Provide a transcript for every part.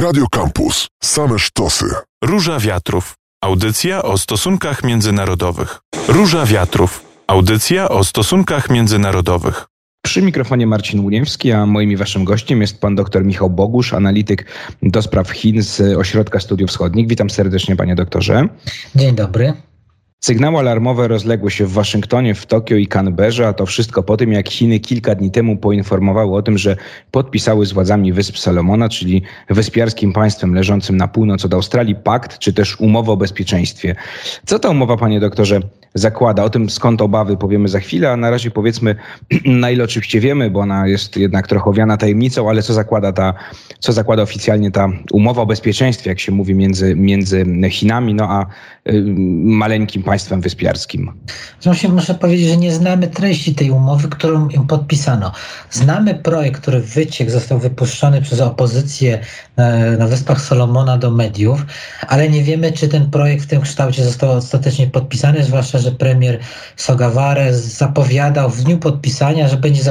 Radio Campus. Same sztosy. Róża Wiatrów. Audycja o stosunkach międzynarodowych. Róża Wiatrów. Audycja o stosunkach międzynarodowych. Przy mikrofonie Marcin Łuniewski, a moim i waszym gościem jest pan dr Michał Bogusz, analityk do spraw Chin z Ośrodka Studiów Wschodnich. Witam serdecznie panie doktorze. Dzień dobry. Sygnały alarmowe rozległy się w Waszyngtonie, w Tokio i Canberrze, a to wszystko po tym, jak Chiny kilka dni temu poinformowały o tym, że podpisały z władzami Wysp Salomona, czyli wyspiarskim państwem leżącym na północ od Australii, pakt czy też umowę o bezpieczeństwie. Co ta umowa, panie doktorze, zakłada? O tym skąd obawy powiemy za chwilę, a na razie powiedzmy, na ile oczywiście wiemy, bo ona jest jednak trochę owiana tajemnicą, ale co zakłada ta, co zakłada oficjalnie ta umowa o bezpieczeństwie, jak się mówi, między, między Chinami, no a y, maleńkim państwem wyspiarskim. Właśnie muszę powiedzieć, że nie znamy treści tej umowy, którą im podpisano. Znamy projekt, który wyciekł, został wypuszczony przez opozycję e, na Wyspach Solomona do mediów, ale nie wiemy, czy ten projekt w tym kształcie został ostatecznie podpisany, zwłaszcza, że premier Sogaware zapowiadał w dniu podpisania, że będzie,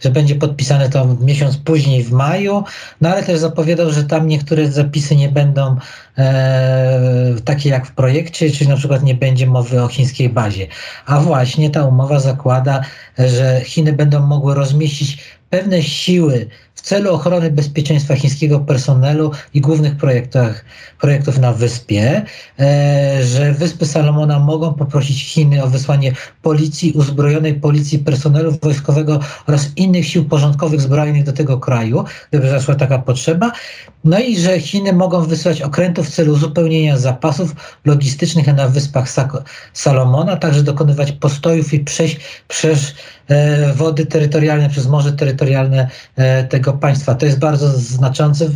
że będzie podpisane to miesiąc później w maju, no ale też zapowiadał, że tam niektóre zapisy nie będą e, takie jak w projekcie, czyli na przykład nie będzie mowy o chińskiej bazie. A właśnie ta umowa zakłada, że Chiny będą mogły rozmieścić pewne siły w celu ochrony bezpieczeństwa chińskiego personelu i głównych projektach, projektów na wyspie, e, że Wyspy Salomona mogą poprosić Chiny o wysłanie policji, uzbrojonej policji personelu wojskowego oraz innych sił porządkowych zbrojnych do tego kraju, gdyby zaszła taka potrzeba. No i że Chiny mogą wysłać okrętów w celu uzupełnienia zapasów logistycznych na Wyspach Salomona, także dokonywać postojów i przejść przez wody terytorialne, przez morze terytorialne e, tego państwa. To jest bardzo znaczące,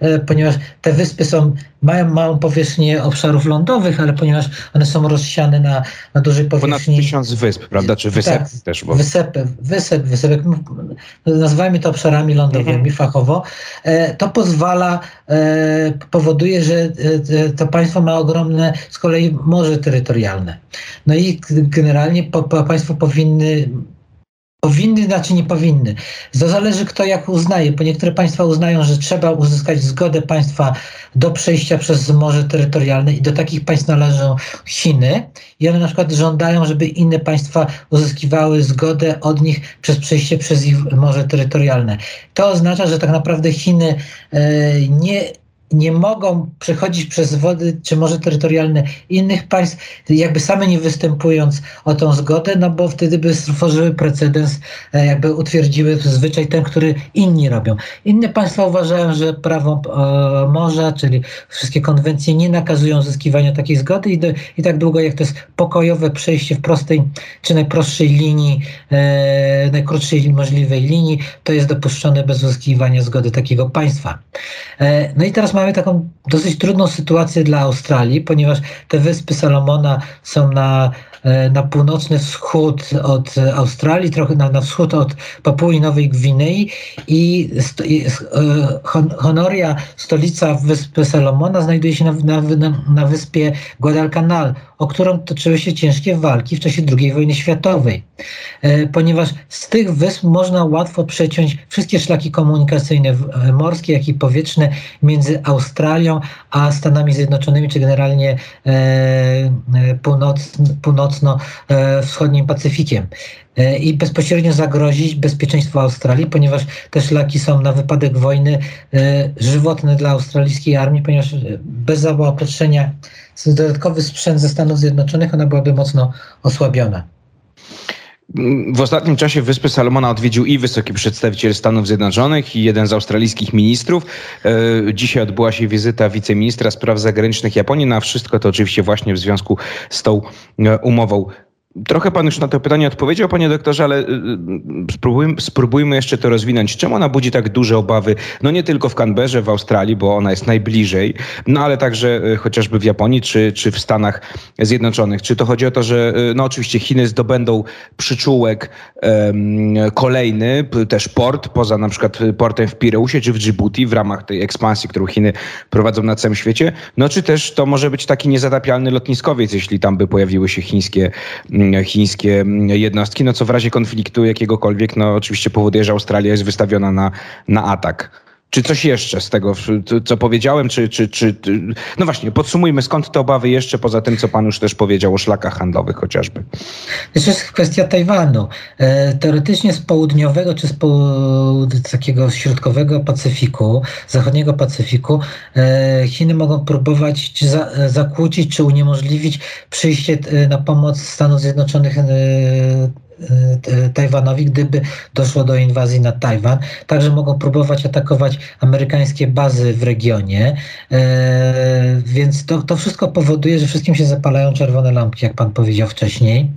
e, ponieważ te wyspy są, mają małą powierzchnię obszarów lądowych, ale ponieważ one są rozsiane na, na dużej powierzchni. Ponad tysiąc wysp, prawda? Czy wysep tak, też? Bo... Wysepy, wysep, wysepek, nazywajmy to obszarami lądowymi mhm. fachowo. To pozwala, powoduje, że to państwo ma ogromne z kolei morze terytorialne. No i generalnie po, po państwo powinny Powinny, znaczy nie powinny. To zależy kto jak uznaje, bo niektóre państwa uznają, że trzeba uzyskać zgodę państwa do przejścia przez morze terytorialne i do takich państw należą Chiny i one na przykład żądają, żeby inne państwa uzyskiwały zgodę od nich przez przejście przez ich morze terytorialne. To oznacza, że tak naprawdę Chiny e, nie nie mogą przechodzić przez wody czy morze terytorialne innych państw, jakby same nie występując o tą zgodę, no bo wtedy by stworzyły precedens, e, jakby utwierdziły zwyczaj ten, który inni robią. Inne państwa uważają, że prawo e, morza, czyli wszystkie konwencje nie nakazują uzyskiwania takiej zgody i, do, i tak długo jak to jest pokojowe przejście w prostej czy najprostszej linii, e, najkrótszej możliwej linii, to jest dopuszczone bez uzyskiwania zgody takiego państwa. E, no i teraz mamy taką dosyć trudną sytuację dla Australii, ponieważ te wyspy Salomona są na, na północny wschód od Australii, trochę na, na wschód od Papui Nowej Gwinei i, i e, Honoria, stolica wyspy Salomona, znajduje się na, na, na wyspie Guadalcanal, o którą toczyły się ciężkie walki w czasie II wojny światowej, e, ponieważ z tych wysp można łatwo przeciąć wszystkie szlaki komunikacyjne morskie, jak i powietrzne między Australią a Stanami Zjednoczonymi, czy generalnie e, e, północ, północno-wschodnim Pacyfikiem i bezpośrednio zagrozić bezpieczeństwu Australii, ponieważ te szlaki są na wypadek wojny żywotne dla australijskiej armii, ponieważ bez zaopatrzenia dodatkowy sprzęt ze Stanów Zjednoczonych, ona byłaby mocno osłabiona. W ostatnim czasie Wyspy Salomona odwiedził i wysoki przedstawiciel Stanów Zjednoczonych, i jeden z australijskich ministrów. E, dzisiaj odbyła się wizyta wiceministra spraw zagranicznych Japonii. Na wszystko to oczywiście właśnie w związku z tą e, umową Trochę pan już na to pytanie odpowiedział, panie doktorze, ale y, y, spróbujmy, spróbujmy, jeszcze to rozwinąć. Czemu ona budzi tak duże obawy? No nie tylko w Canberrze, w Australii, bo ona jest najbliżej, no ale także y, chociażby w Japonii czy, czy w Stanach Zjednoczonych. Czy to chodzi o to, że no oczywiście Chiny zdobędą przyczółek um, kolejny, też port, poza na przykład portem w Pireusie czy w Djibouti w ramach tej ekspansji, którą Chiny prowadzą na całym świecie, no czy też to może być taki niezatapialny lotniskowiec, jeśli tam by pojawiły się chińskie chińskie jednostki, no co w razie konfliktu jakiegokolwiek, no oczywiście powoduje, że Australia jest wystawiona na, na atak. Czy coś jeszcze z tego, co powiedziałem, czy, czy, czy... No właśnie, podsumujmy, skąd te obawy jeszcze, poza tym, co pan już też powiedział o szlakach handlowych chociażby. To jest kwestia Tajwanu. E, teoretycznie z południowego, czy z, takiego środkowego Pacyfiku, zachodniego Pacyfiku, e, Chiny mogą próbować zakłócić, czy uniemożliwić przyjście e, na pomoc Stanów Zjednoczonych Tajwanowi, gdyby doszło do inwazji na Tajwan. Także mogą próbować atakować amerykańskie bazy w regionie. E, więc to, to wszystko powoduje, że wszystkim się zapalają czerwone lampki, jak pan powiedział wcześniej.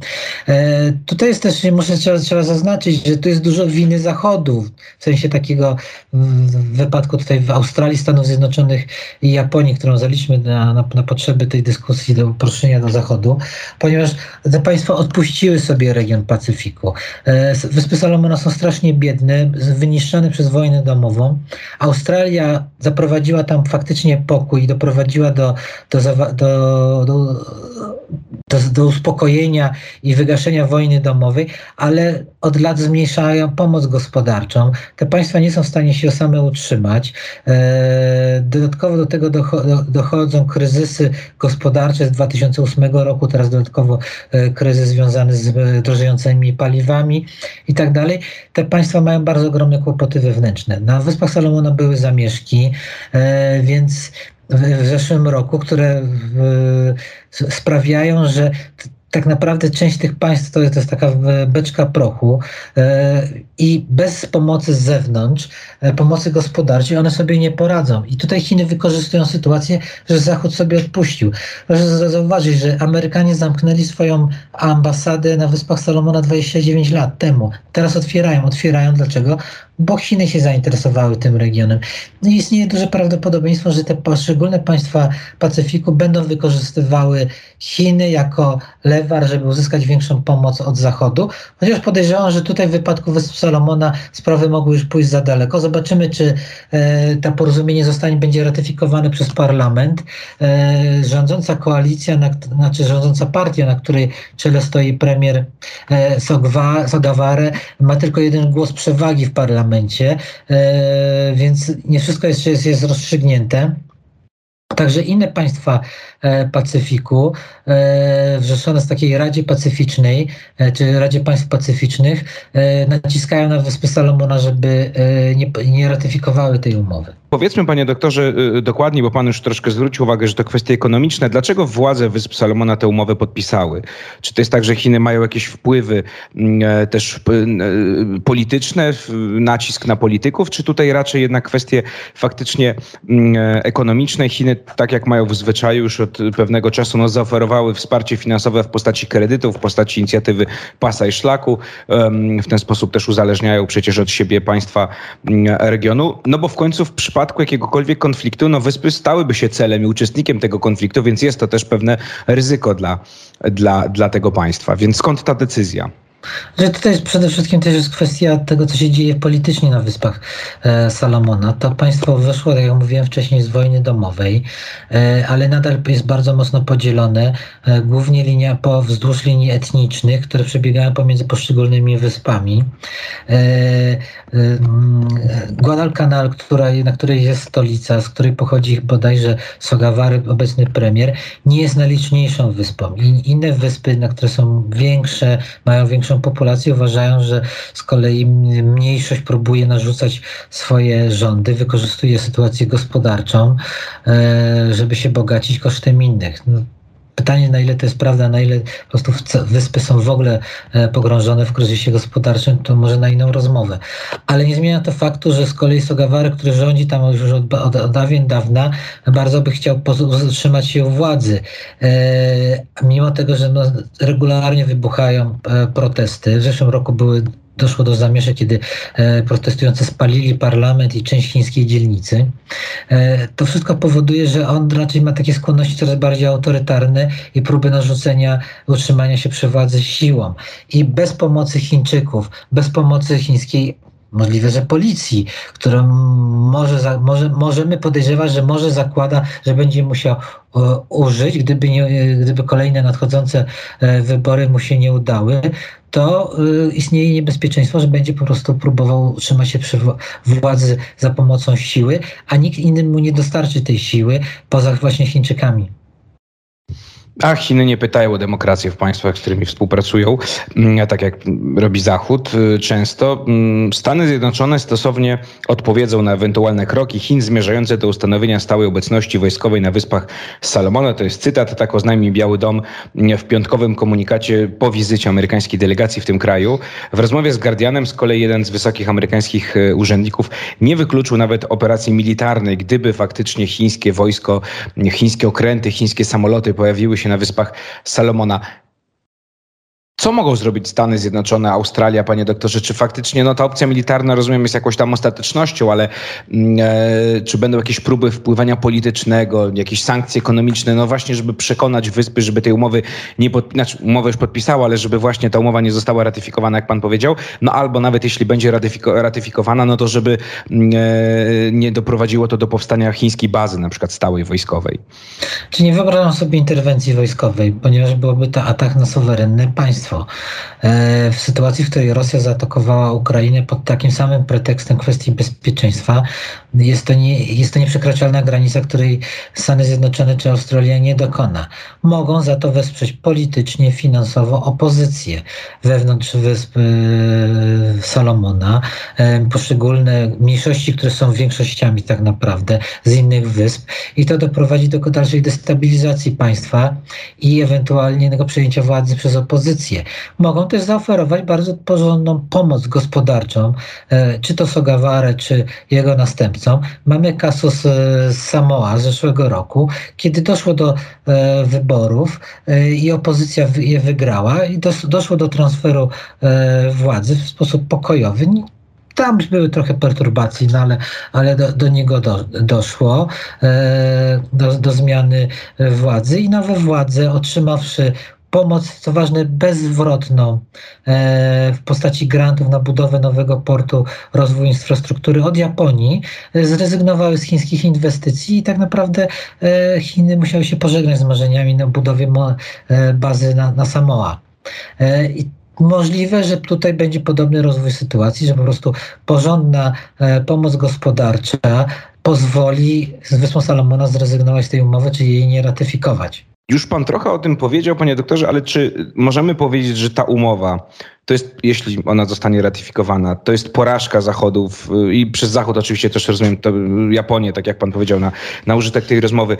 E, tutaj jest też, muszę trzeba, trzeba zaznaczyć, że tu jest dużo winy Zachodu, w sensie takiego w wypadku tutaj w Australii, Stanów Zjednoczonych i Japonii, którą zaliśmy na, na, na potrzeby tej dyskusji do uproszczenia do Zachodu, ponieważ te państwa odpuściły sobie region Pacyfiku Pacyfiku. E, Wyspy Salomona są strasznie biedne, wyniszczone przez wojnę domową. Australia zaprowadziła tam faktycznie pokój i doprowadziła do, do, do, do do, do, uspokojenia i wygaszenia wojny domowej, ale od lat zmniejszają pomoc gospodarczą. Te państwa nie są w stanie się same utrzymać. E, dodatkowo do tego dochodzą kryzysy gospodarcze z 2008 roku, teraz dodatkowo e, kryzys związany z drożejącymi paliwami i tak dalej. Te państwa mają bardzo ogromne kłopoty wewnętrzne. Na Wyspach Salomona były zamieszki, e, więc w zeszłym roku, które sprawiają, że tak naprawdę część tych państw to jest, to jest taka beczka prochu e, i bez pomocy z zewnątrz, e, pomocy gospodarczej, one sobie nie poradzą. I tutaj Chiny wykorzystują sytuację, że Zachód sobie odpuścił. Proszę zauważyć, że Amerykanie zamknęli swoją ambasadę na Wyspach Salomona 29 lat temu. Teraz otwierają. Otwierają dlaczego? Bo Chiny się zainteresowały tym regionem. No istnieje duże prawdopodobieństwo, że te poszczególne państwa Pacyfiku będą wykorzystywały Chiny jako lewar, żeby uzyskać większą pomoc od Zachodu, chociaż podejrzewam, że tutaj w wypadku Wysp Salomona sprawy mogły już pójść za daleko. Zobaczymy, czy e, to porozumienie zostanie, będzie ratyfikowane przez parlament. E, rządząca koalicja, na, znaczy rządząca partia, na której czele stoi premier e, Sogwa, Sogaware, ma tylko jeden głos przewagi w parlamencie parlamencie, e, więc nie wszystko jest, jest, jest rozstrzygnięte. Także inne państwa e, Pacyfiku, e, wrzeszone z takiej Radzie Pacyficznej, czy Radzie Państw Pacyficznych, naciskają na Wyspy Salomona, żeby nie, nie ratyfikowały tej umowy. Powiedzmy, panie doktorze, y, dokładnie, bo pan już troszkę zwrócił uwagę, że to kwestie ekonomiczne. Dlaczego władze Wysp Salomona tę umowę podpisały? Czy to jest tak, że Chiny mają jakieś wpływy mm, e, też e, polityczne, nacisk na polityków, czy tutaj raczej jednak kwestie faktycznie mm, e, ekonomiczne? Chiny, tak jak mają w zwyczaju już od pewnego czasu, no, zaoferowały wsparcie finansowe w postaci kredytów, w postaci inicjatywy pasa i szlaku. W ten sposób też uzależniają przecież od siebie państwa mm, regionu. No bo w końcu w przypadku przypadku jakiegokolwiek konfliktu, no wyspy stałyby się celem i uczestnikiem tego konfliktu, więc jest to też pewne ryzyko dla, dla, dla tego państwa. Więc skąd ta decyzja? Że tutaj jest przede wszystkim też jest kwestia tego, co się dzieje politycznie na Wyspach e, Salomona. To państwo wyszło, tak jak mówiłem wcześniej, z wojny domowej, e, ale nadal jest bardzo mocno podzielone, e, głównie linia po wzdłuż linii etnicznych, które przebiegają pomiędzy poszczególnymi wyspami. Guadalcanal, która, na której jest stolica, z której pochodzi bodajże Sogawary, obecny premier, nie jest najliczniejszą wyspą. Inne wyspy, na które są większe, mają większą większą populację, uważają, że z kolei mniejszość próbuje narzucać swoje rządy, wykorzystuje sytuację gospodarczą, e, żeby się bogacić kosztem innych. No, Pytanie, na ile to jest prawda, na ile po prostu wyspy są w ogóle e, pogrążone w kryzysie gospodarczym, to może na inną rozmowę. Ale nie zmienia to faktu, że z kolei Sogawary, który rządzi tam już od, od, od dawien dawna, bardzo by chciał utrzymać się u władzy. E, mimo tego, że no, regularnie wybuchają e, protesty. W zeszłym roku były doszło do zamieszek, kiedy e, protestujący spalili parlament i część chińskiej dzielnicy. E, to wszystko powoduje, że on raczej ma takie skłonności coraz bardziej autorytarne i próby narzucenia, utrzymania się przy władzy siłą. I bez pomocy Chińczyków, bez pomocy chińskiej możliwe, że policji, którą może, może, możemy podejrzewać, że może zakłada, że będzie musiał użyć, gdyby, nie, gdyby kolejne nadchodzące e, wybory mu się nie udały, to e, istnieje niebezpieczeństwo, że będzie po prostu próbował utrzymać się przy władzy za pomocą siły, a nikt inny mu nie dostarczy tej siły poza właśnie Chińczykami. A Chiny nie pytają o demokrację w państwach, z którymi współpracują, mm, tak jak robi Zachód y, często. Mm, Stany Zjednoczone stosownie odpowiedzą na ewentualne kroki Chin zmierzające do ustanowienia stałej obecności wojskowej na Wyspach Salomona. To jest cytat, tak oznajmił Biały Dom mm, w piątkowym komunikacie po wizycie amerykańskiej delegacji w tym kraju. W rozmowie z Guardianem z kolei jeden z wysokich amerykańskich y, urzędników nie wykluczył nawet operacji militarnej, gdyby faktycznie chińskie wojsko, chińskie okręty, chińskie samoloty pojawiły się się na Wyspach Salomona. Co mogą zrobić Stany Zjednoczone, Australia, panie doktorze? Czy faktycznie no, ta opcja militarna, rozumiem, jest jakąś tam ostatecznością, ale mm, e, czy będą jakieś próby wpływania politycznego, jakieś sankcje ekonomiczne, no właśnie, żeby przekonać wyspy, żeby tej umowy nie podpisać, znaczy umowę już podpisała, ale żeby właśnie ta umowa nie została ratyfikowana, jak pan powiedział, no albo nawet jeśli będzie ratyfiko ratyfikowana, no to żeby mm, e, nie doprowadziło to do powstania chińskiej bazy, na przykład stałej wojskowej. Czy nie wyobrażam sobie interwencji wojskowej, ponieważ byłoby to atak na suwerenne państwo E, w sytuacji, w której Rosja zaatakowała Ukrainę pod takim samym pretekstem kwestii bezpieczeństwa, jest to, nie, jest to nieprzekraczalna granica, której Stany Zjednoczone czy Australia nie dokona. Mogą za to wesprzeć politycznie, finansowo opozycję wewnątrz wysp e, Salomona, e, poszczególne mniejszości, które są większościami tak naprawdę z innych wysp i to doprowadzi do dalszej destabilizacji państwa i ewentualnego przejęcia władzy przez opozycję. Mogą też zaoferować bardzo porządną pomoc gospodarczą, e, czy to Sogaware, czy jego następcom. Mamy kasus z Samoa z zeszłego roku, kiedy doszło do e, wyborów e, i opozycja je wygrała i doszło do transferu władzy w sposób pokojowy. Tam były trochę perturbacji, no ale, ale do, do niego do, doszło, do, do zmiany władzy i nowe władze otrzymawszy pomoc, co ważne, bezzwrotną e, w postaci grantów na budowę nowego portu, rozwój infrastruktury od Japonii, e, zrezygnowały z chińskich inwestycji i tak naprawdę e, Chiny musiały się pożegnać z marzeniami na budowie bazy na, na Samoa. I Możliwe, że tutaj będzie podobny rozwój sytuacji, że po prostu porządna pomoc gospodarcza pozwoli z Wyspą Salomona zrezygnować z tej umowy, czy jej nie ratyfikować. Już pan trochę o tym powiedział, panie doktorze, ale czy możemy powiedzieć, że ta umowa to jest, jeśli ona zostanie ratyfikowana, to jest porażka Zachodów i przez Zachód oczywiście też rozumiem to Japonię, tak jak pan powiedział na, na użytek tej rozmowy,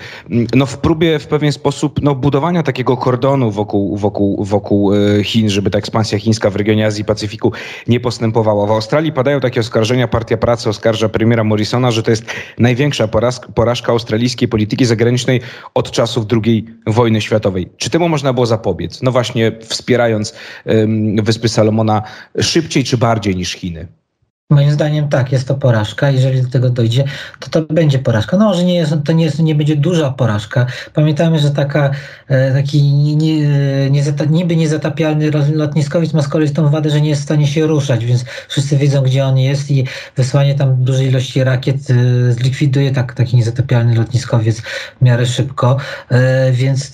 no w próbie w pewien sposób no, budowania takiego kordonu wokół, wokół, wokół e, Chin, żeby ta ekspansja chińska w regionie Azji i Pacyfiku nie postępowała. W Australii padają takie oskarżenia, Partia Pracy oskarża premiera Morrisona, że to jest największa porażka, porażka australijskiej polityki zagranicznej od czasów II wojny światowej. Czy temu można było zapobiec? No właśnie wspierając um, Wyspy Salomona szybciej czy bardziej niż Chiny? Moim zdaniem tak, jest to porażka. Jeżeli do tego dojdzie, to to będzie porażka. No może nie jest, to nie, jest, nie będzie duża porażka. Pamiętajmy, że taka, e, taki nie, nie, niby niezatapialny lotniskowiec ma z kolei tą wadę, że nie jest w stanie się ruszać, więc wszyscy wiedzą, gdzie on jest i wysłanie tam dużej ilości rakiet e, zlikwiduje tak, taki niezatapialny lotniskowiec w miarę szybko. E, więc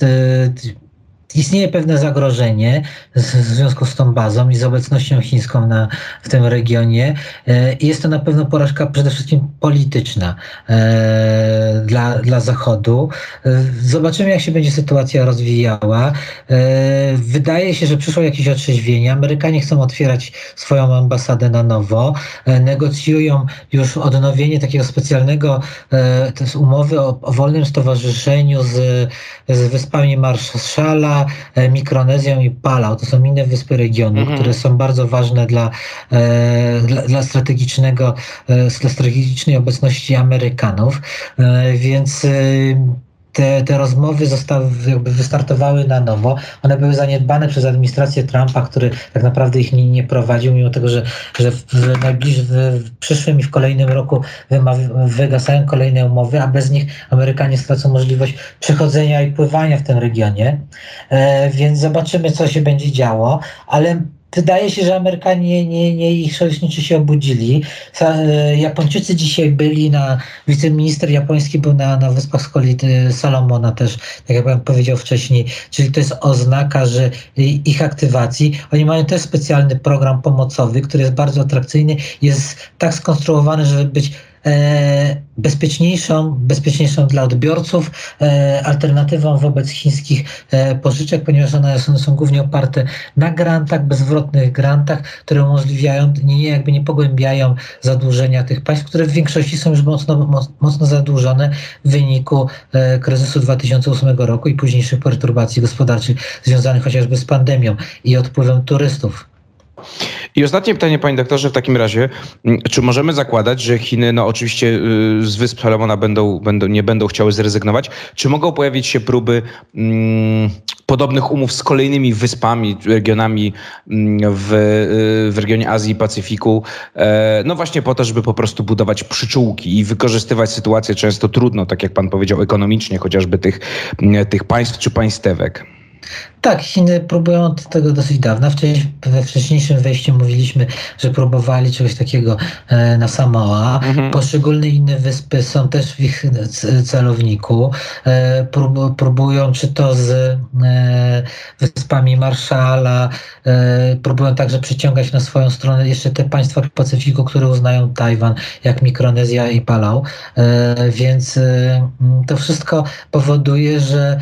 istnieje pewne zagrożenie w związku z tą bazą i z obecnością chińską na, w tym regionie. E, jest to na pewno porażka przede wszystkim polityczna e, dla, dla Zachodu. E, zobaczymy, jak się będzie sytuacja rozwijała. Wydaje się, że przyszło jakieś otrzeźwienie. Amerykanie chcą otwierać swoją ambasadę na nowo. Negocjują już odnowienie takiego specjalnego umowy o, o wolnym stowarzyszeniu z, z wyspami Marszala, E, Mikronezją i Palau. To są inne wyspy regionu, mhm. które są bardzo ważne dla, e, dla, dla, strategicznego, e, dla strategicznej obecności Amerykanów. Więc te, te rozmowy zostały, jakby wystartowały na nowo. One były zaniedbane przez administrację Trumpa, który tak naprawdę ich nie, nie prowadził, mimo tego, że, że w, najbliższym, w przyszłym i w kolejnym roku wygasają kolejne umowy, a bez nich Amerykanie stracą możliwość przechodzenia i pływania w tym regionie. E, więc zobaczymy, co się będzie działo, ale wydaje się, że Amerykanie, nie, nie ich sojuszniczy się obudzili. E, Japończycy dzisiaj byli na, wiceminister japoński był na, na Wyspach Skolity Salomona też, tak jak pan powiedział wcześniej, czyli to jest oznaka, że ich aktywacji. Oni mają też specjalny program pomocowy, który jest bardzo atrakcyjny, jest tak skonstruowany, żeby być E, bezpieczniejszą, bezpieczniejszą dla odbiorców, e, alternatywą wobec chińskich e, pożyczek, ponieważ one są, są głównie oparte na grantach, bezwrotnych grantach, które umożliwiają, nie, jakby nie pogłębiają zadłużenia tych państw, które w większości są już mocno, mocno zadłużone w wyniku kryzysu 2008 roku i późniejszych perturbacji gospodarczych związanych chociażby z pandemią i odpływem turystów. I ostatnie pytanie, panie doktorze, w takim razie, mm, czy możemy zakładać, że Chiny, no oczywiście y, z Wysp Salomona będą, będą, nie będą chciały zrezygnować, czy mogą pojawić się próby mm, podobnych umów z kolejnymi wyspami, regionami mm, w, y, w regionie Azji i Pacyfiku, e, no właśnie po to, żeby po prostu budować przyczółki i wykorzystywać sytuację często trudną, tak jak pan powiedział, ekonomicznie, chociażby tych, tych państw czy państewek? Tak, Chiny próbują tego dosyć dawna. we wcześniejszym wejściu mówiliśmy, że próbowali czegoś takiego e, na Samoa. Mhm. Poszczególne inne wyspy są też w ich celowniku. E, próbują czy to z e, wyspami Marszala, próbują także przyciągać na swoją stronę jeszcze te państwa Pacyfiku, które uznają Tajwan, jak Mikronezja i Palau. Więc to wszystko powoduje, że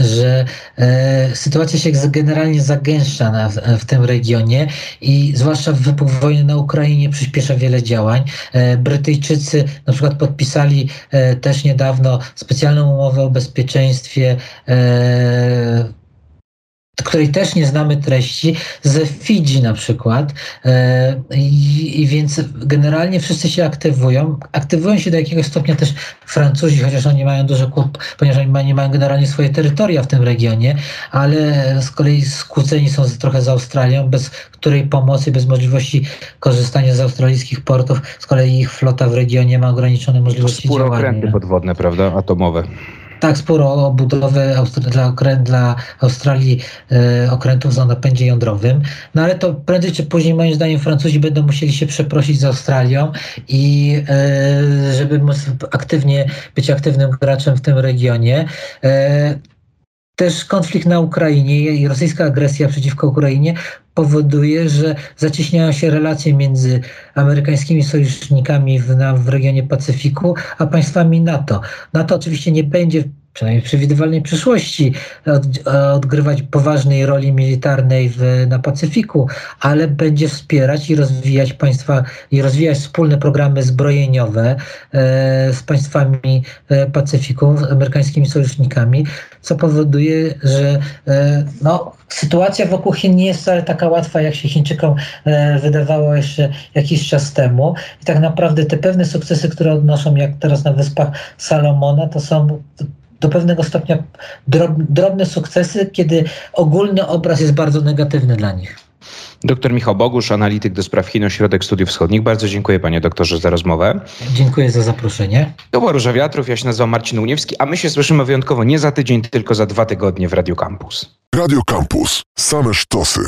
że e, sytuacja się generalnie zagęszcza na, w tym regionie i zwłaszcza wybuch wojny na Ukrainie przyspiesza wiele działań. E, Brytyjczycy na przykład podpisali e, też niedawno specjalną umowę o bezpieczeństwie e, której też nie znamy treści, ze Fidżi na przykład. E, I, I, więc generalnie wszyscy się aktywują. Aktywują się do jakiegoś stopnia też Francuzi, chociaż oni mają dużo kłop, ponieważ oni nie mają generalnie swoje terytoria w tym regionie, ale z kolei skłóceni są trochę z Australią, bez której pomocy, bez możliwości korzystania z australijskich portów, z kolei ich flota w regionie ma ograniczone możliwości działania. podwodne, prawda, atomowe. Tak, sporo budowy dla, dla Australii e, okrętów o napędzie jądrowym. No ale to prędzej czy później, moim zdaniem, Francuzi będą musieli się przeprosić z Australią i e, żeby móc aktywnie być aktywnym graczem w tym regionie. E, też konflikt na Ukrainie i rosyjska agresja przeciwko Ukrainie powoduje, że zacieśniają się relacje między amerykańskimi sojusznikami w, na, w regionie Pacyfiku, a państwami NATO. NATO oczywiście nie będzie przynajmniej w przewidywalnej przyszłości, od, odgrywać poważnej roli militarnej w, na Pacyfiku, ale będzie wspierać i rozwijać państwa i rozwijać wspólne programy zbrojeniowe e, z państwami e, Pacyfiku, z amerykańskimi sojusznikami, co powoduje, że e, no, sytuacja wokół Chin nie jest wcale taka łatwa, jak się Chińczykom e, wydawało jeszcze jakiś czas temu. I tak naprawdę te pewne sukcesy, które odnoszą, jak teraz na Wyspach Salomona, to są do pewnego stopnia drobne sukcesy, kiedy ogólny obraz jest bardzo negatywny dla nich. Doktor Michał Bogusz, analityk do spraw Chin, Ośrodek Studiów Wschodnich. Bardzo dziękuję panie doktorze za rozmowę. Dziękuję za zaproszenie. To była Róża Wiatrów, ja się nazywam Marcin Uniewski, a my się słyszymy wyjątkowo nie za tydzień, tylko za dwa tygodnie w Radio Campus. Radio Campus. Same sztosy.